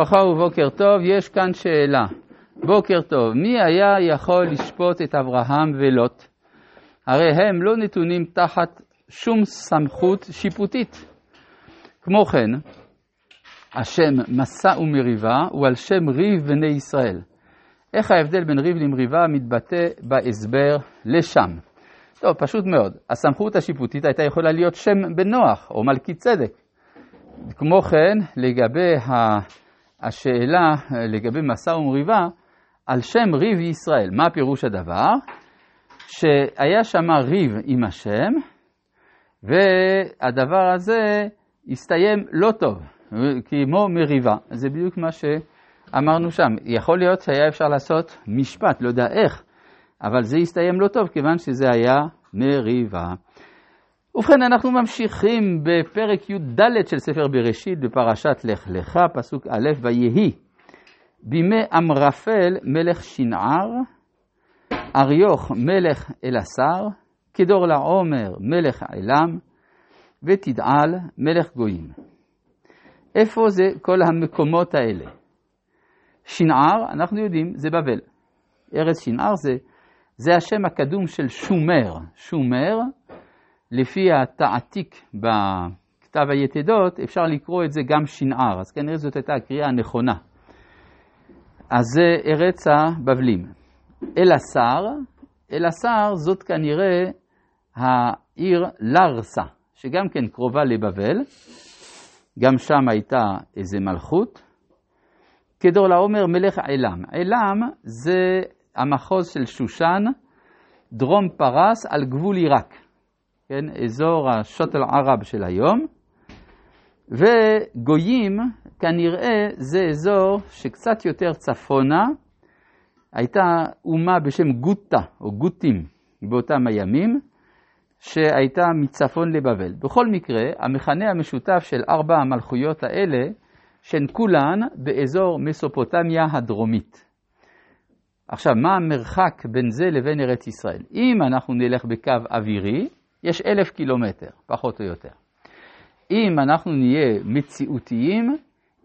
ברכה ובוקר טוב, יש כאן שאלה. בוקר טוב, מי היה יכול לשפוט את אברהם ולוט? הרי הם לא נתונים תחת שום סמכות שיפוטית. כמו כן, השם מסע ומריבה הוא על שם ריב בני ישראל. איך ההבדל בין ריב למריבה מתבטא בהסבר לשם? טוב, פשוט מאוד. הסמכות השיפוטית הייתה יכולה להיות שם בן נוח או מלכי צדק. כמו כן, לגבי השאלה, לגבי מסע ומריבה, על שם ריב ישראל. מה פירוש הדבר? שהיה שם ריב עם השם, והדבר הזה הסתיים לא טוב, כמו מריבה. זה בדיוק מה שאמרנו שם. יכול להיות שהיה אפשר לעשות משפט, לא יודע איך, אבל זה הסתיים לא טוב, כיוון שזה היה מריבה. ובכן, אנחנו ממשיכים בפרק י"ד של ספר בראשית בפרשת לך לך, פסוק א', ויהי בימי אמרפל מלך שנער, אריוך מלך אלעשר, כדור לעומר מלך עילם, ותדעל מלך גויים. איפה זה כל המקומות האלה? שנער, אנחנו יודעים, זה בבל. ארץ שנער זה, זה השם הקדום של שומר. שומר, לפי התעתיק בכתב היתדות, אפשר לקרוא את זה גם שנער, אז כנראה זאת הייתה הקריאה הנכונה. אז זה ארץ הבבלים. אלעשר, אלעשר זאת כנראה העיר לרסה, שגם כן קרובה לבבל, גם שם הייתה איזה מלכות. כדור לעומר מלך עילם. עילם זה המחוז של שושן, דרום פרס על גבול עיראק, כן, אזור השוטל ערב של היום. וגויים, כנראה זה אזור שקצת יותר צפונה, הייתה אומה בשם גוטה או גוטים באותם הימים, שהייתה מצפון לבבל. בכל מקרה, המכנה המשותף של ארבע המלכויות האלה, שהן כולן באזור מסופוטמיה הדרומית. עכשיו, מה המרחק בין זה לבין ארץ ישראל? אם אנחנו נלך בקו אווירי, יש אלף קילומטר, פחות או יותר. אם אנחנו נהיה מציאותיים,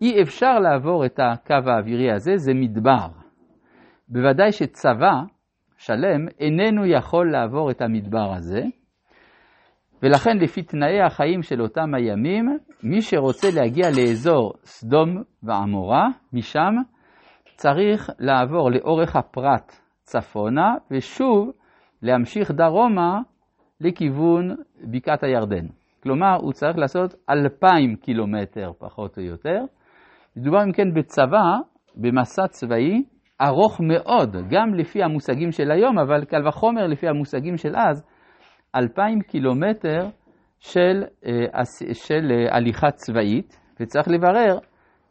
אי אפשר לעבור את הקו האווירי הזה, זה מדבר. בוודאי שצבא שלם איננו יכול לעבור את המדבר הזה, ולכן לפי תנאי החיים של אותם הימים, מי שרוצה להגיע לאזור סדום ועמורה, משם צריך לעבור לאורך הפרת צפונה, ושוב להמשיך דרומה לכיוון בקעת הירדן. כלומר, הוא צריך לעשות אלפיים קילומטר פחות או יותר. מדובר אם כן בצבא, במסע צבאי ארוך מאוד, גם לפי המושגים של היום, אבל קל וחומר לפי המושגים של אז, אלפיים קילומטר של, אה, של אה, הליכה צבאית, וצריך לברר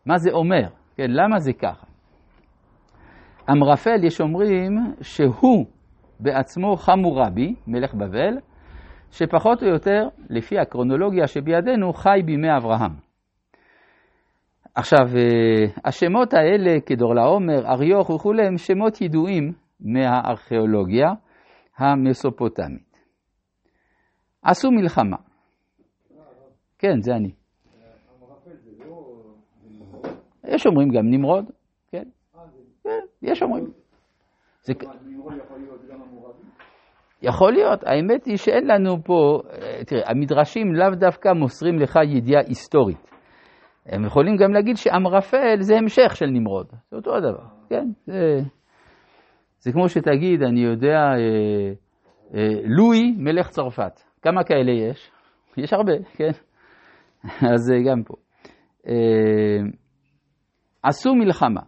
מה זה אומר, כן, למה זה ככה. אמרפל, יש אומרים שהוא בעצמו חמורבי, מלך בבל, שפחות או יותר, לפי הקרונולוגיה שבידינו, חי בימי אברהם. עכשיו, אה, השמות האלה, כדור לעומר, אריוך וכולי, הם שמות ידועים מהארכיאולוגיה המסופוטמית. עשו מלחמה. כן, זה אני. יש אומרים גם נמרוד, כן? כן, יש אומרים. יכול להיות, האמת היא שאין לנו פה, אה, תראה, המדרשים לאו דווקא מוסרים לך ידיעה היסטורית. הם יכולים גם להגיד שאמרפל זה המשך של נמרוד, זה אותו הדבר, כן? זה, זה כמו שתגיד, אני יודע, אה, אה, לואי מלך צרפת, כמה כאלה יש? יש הרבה, כן? אז זה גם פה. אה, עשו מלחמה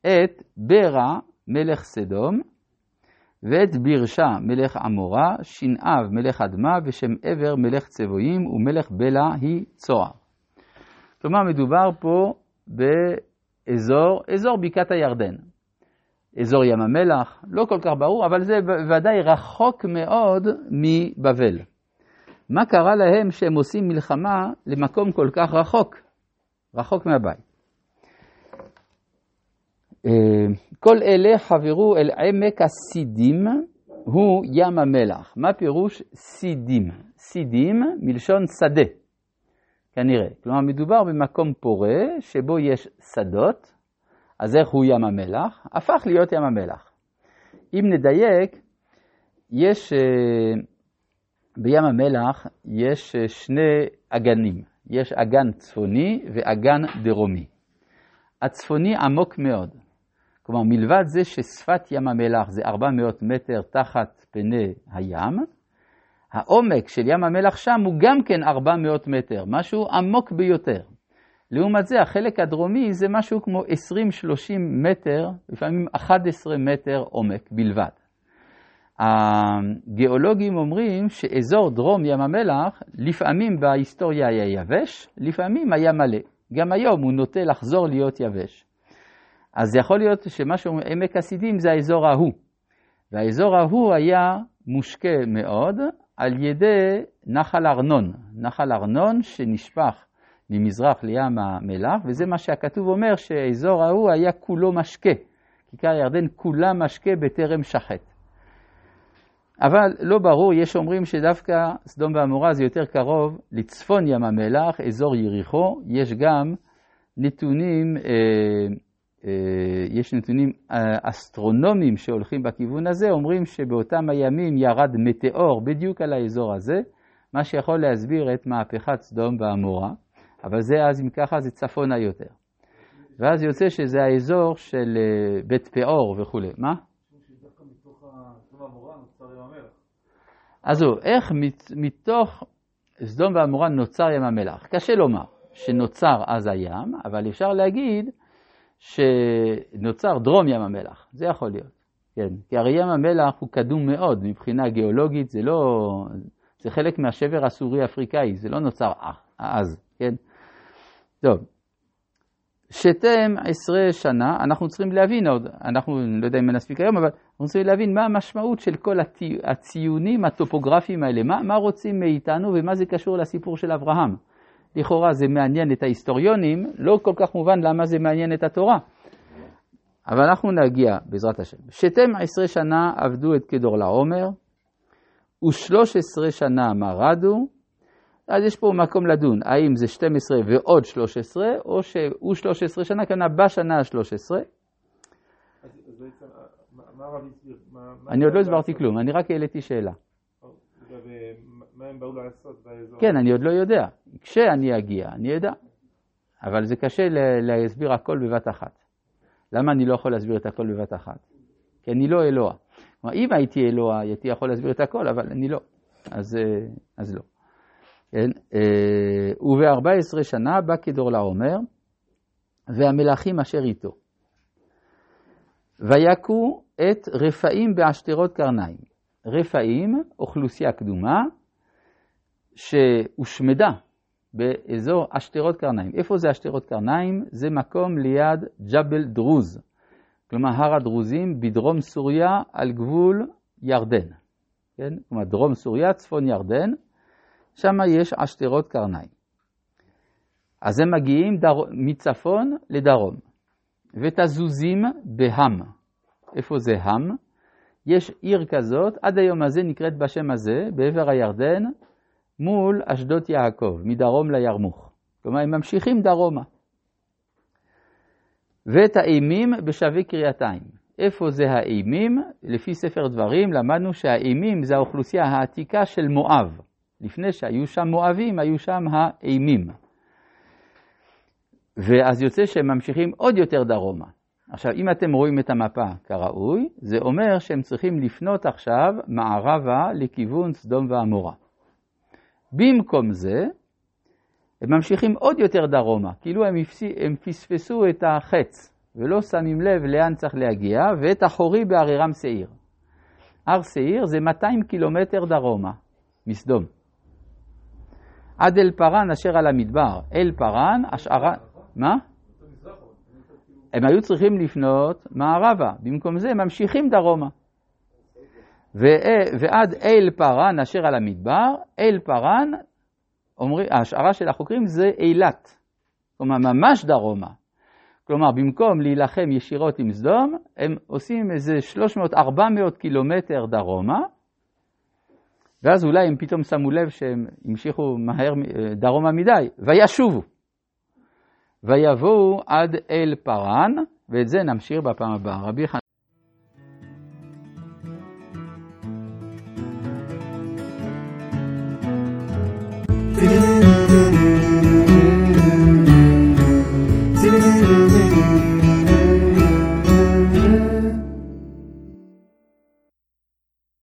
את ברע מלך סדום, ואת בירשה מלך עמורה, שנאב מלך אדמה, ושם עבר מלך צבויים, ומלך בלה היא צוהר. כלומר, מדובר פה באזור, אזור בקעת הירדן. אזור ים המלח, לא כל כך ברור, אבל זה ודאי רחוק מאוד מבבל. מה קרה להם שהם עושים מלחמה למקום כל כך רחוק, רחוק מהבית? אה, כל אלה חברו אל עמק הסידים, הוא ים המלח. מה פירוש סידים? סידים מלשון שדה. כנראה. כלומר, מדובר במקום פורה שבו יש שדות, אז איך הוא ים המלח? הפך להיות ים המלח. אם נדייק, יש, אה, בים המלח יש אה, שני אגנים. יש אגן צפוני ואגן דרומי. הצפוני עמוק מאוד. כלומר, מלבד זה ששפת ים המלח זה 400 מטר תחת פני הים, העומק של ים המלח שם הוא גם כן 400 מטר, משהו עמוק ביותר. לעומת זה, החלק הדרומי זה משהו כמו 20-30 מטר, לפעמים 11 מטר עומק בלבד. הגיאולוגים אומרים שאזור דרום ים המלח, לפעמים בהיסטוריה היה יבש, לפעמים היה מלא. גם היום הוא נוטה לחזור להיות יבש. אז יכול להיות שמה שאומרים עמק הסידים זה האזור ההוא. והאזור ההוא היה מושקה מאוד על ידי נחל ארנון. נחל ארנון שנשפך ממזרח לים המלח, וזה מה שהכתוב אומר שהאזור ההוא היה כולו משקה. כיכר ירדן כולה משקה בטרם שחט. אבל לא ברור, יש אומרים שדווקא סדום ועמורה זה יותר קרוב לצפון ים המלח, אזור יריחו, יש גם נתונים, אה, יש נתונים אה, אסטרונומיים שהולכים בכיוון הזה, אומרים שבאותם הימים ירד מטאור בדיוק על האזור הזה, מה שיכול להסביר את מהפכת סדום ועמורה, אבל זה אז, אם ככה, זה צפונה יותר. ואז יוצא שזה האזור של אה, בית פאור וכולי. מה? אז איך מתוך סדום ועמורה נוצר ים המלח? קשה לומר שנוצר אז הים, אבל אפשר להגיד שנוצר דרום ים המלח, זה יכול להיות, כן, כי הרי ים המלח הוא קדום מאוד מבחינה גיאולוגית, זה לא, זה חלק מהשבר הסורי-אפריקאי, זה לא נוצר אז, כן? טוב, שתם עשרה שנה, אנחנו צריכים להבין עוד, אנחנו לא יודע אם נספיק היום, אבל אנחנו צריכים להבין מה המשמעות של כל הציונים הטופוגרפיים האלה, מה, מה רוצים מאיתנו ומה זה קשור לסיפור של אברהם. לכאורה זה מעניין את ההיסטוריונים, לא כל כך מובן למה זה מעניין את התורה. אבל אנחנו נגיע, בעזרת השם. שתם עשרה שנה עבדו את כדור לעומר, ושלוש עשרה שנה מרדו, אז יש פה מקום לדון, האם זה 12 ועוד 13, או שהוא 13 שנה, כנראה בשנה ה-13. אני עוד לא הסברתי כלום, אני רק העליתי שאלה. מה הם באו לעשות באזור? כן, אני עוד לא יודע. כשאני אגיע, אני אדע. אבל זה קשה להסביר הכל בבת אחת. למה אני לא יכול להסביר את הכל בבת אחת? כי אני לא אלוה. כלומר, אם הייתי אלוה, הייתי יכול להסביר את הכל, אבל אני לא. אז, אה, אז לא. כן? אה, וב-14 שנה בא כדור לעומר, והמלכים אשר איתו. ויכו את רפאים בעשתרות קרניים. רפאים, אוכלוסייה קדומה, שהושמדה באזור עשתרות קרניים. איפה זה עשתרות קרניים? זה מקום ליד ג'בל דרוז, כלומר הר הדרוזים בדרום סוריה על גבול ירדן. כן? כלומר דרום סוריה, צפון ירדן, שם יש עשתרות קרניים. אז הם מגיעים דר... מצפון לדרום, ותזוזים בהם. איפה זה הם? יש עיר כזאת, עד היום הזה נקראת בשם הזה, בעבר הירדן, מול אשדות יעקב, מדרום לירמוך. כלומר, הם ממשיכים דרומה. ואת האימים בשבי קריאתיים. איפה זה האימים? לפי ספר דברים למדנו שהאימים זה האוכלוסייה העתיקה של מואב. לפני שהיו שם מואבים, היו שם האימים. ואז יוצא שהם ממשיכים עוד יותר דרומה. עכשיו, אם אתם רואים את המפה כראוי, זה אומר שהם צריכים לפנות עכשיו מערבה לכיוון סדום ועמורה. במקום זה, הם ממשיכים עוד יותר דרומה, כאילו הם, הם פספסו את החץ, ולא שמים לב לאן צריך להגיע, ואת החורי בהרירם שעיר. הר שעיר זה 200 קילומטר דרומה מסדום. עד אל פרן אשר על המדבר. אל פרן, השערה... מה? הם היו צריכים לפנות מערבה, במקום זה הם ממשיכים דרומה. ועד אל פרן אשר על המדבר, אל אומר, ההשערה של החוקרים זה אילת, כלומר ממש דרומה. כלומר, במקום להילחם ישירות עם סדום, הם עושים איזה 300-400 קילומטר דרומה, ואז אולי הם פתאום שמו לב שהם המשיכו מהר אה, דרומה מדי, וישובו. ויבואו עד אל פרן, ואת זה נמשיך בפעם הבאה. רבי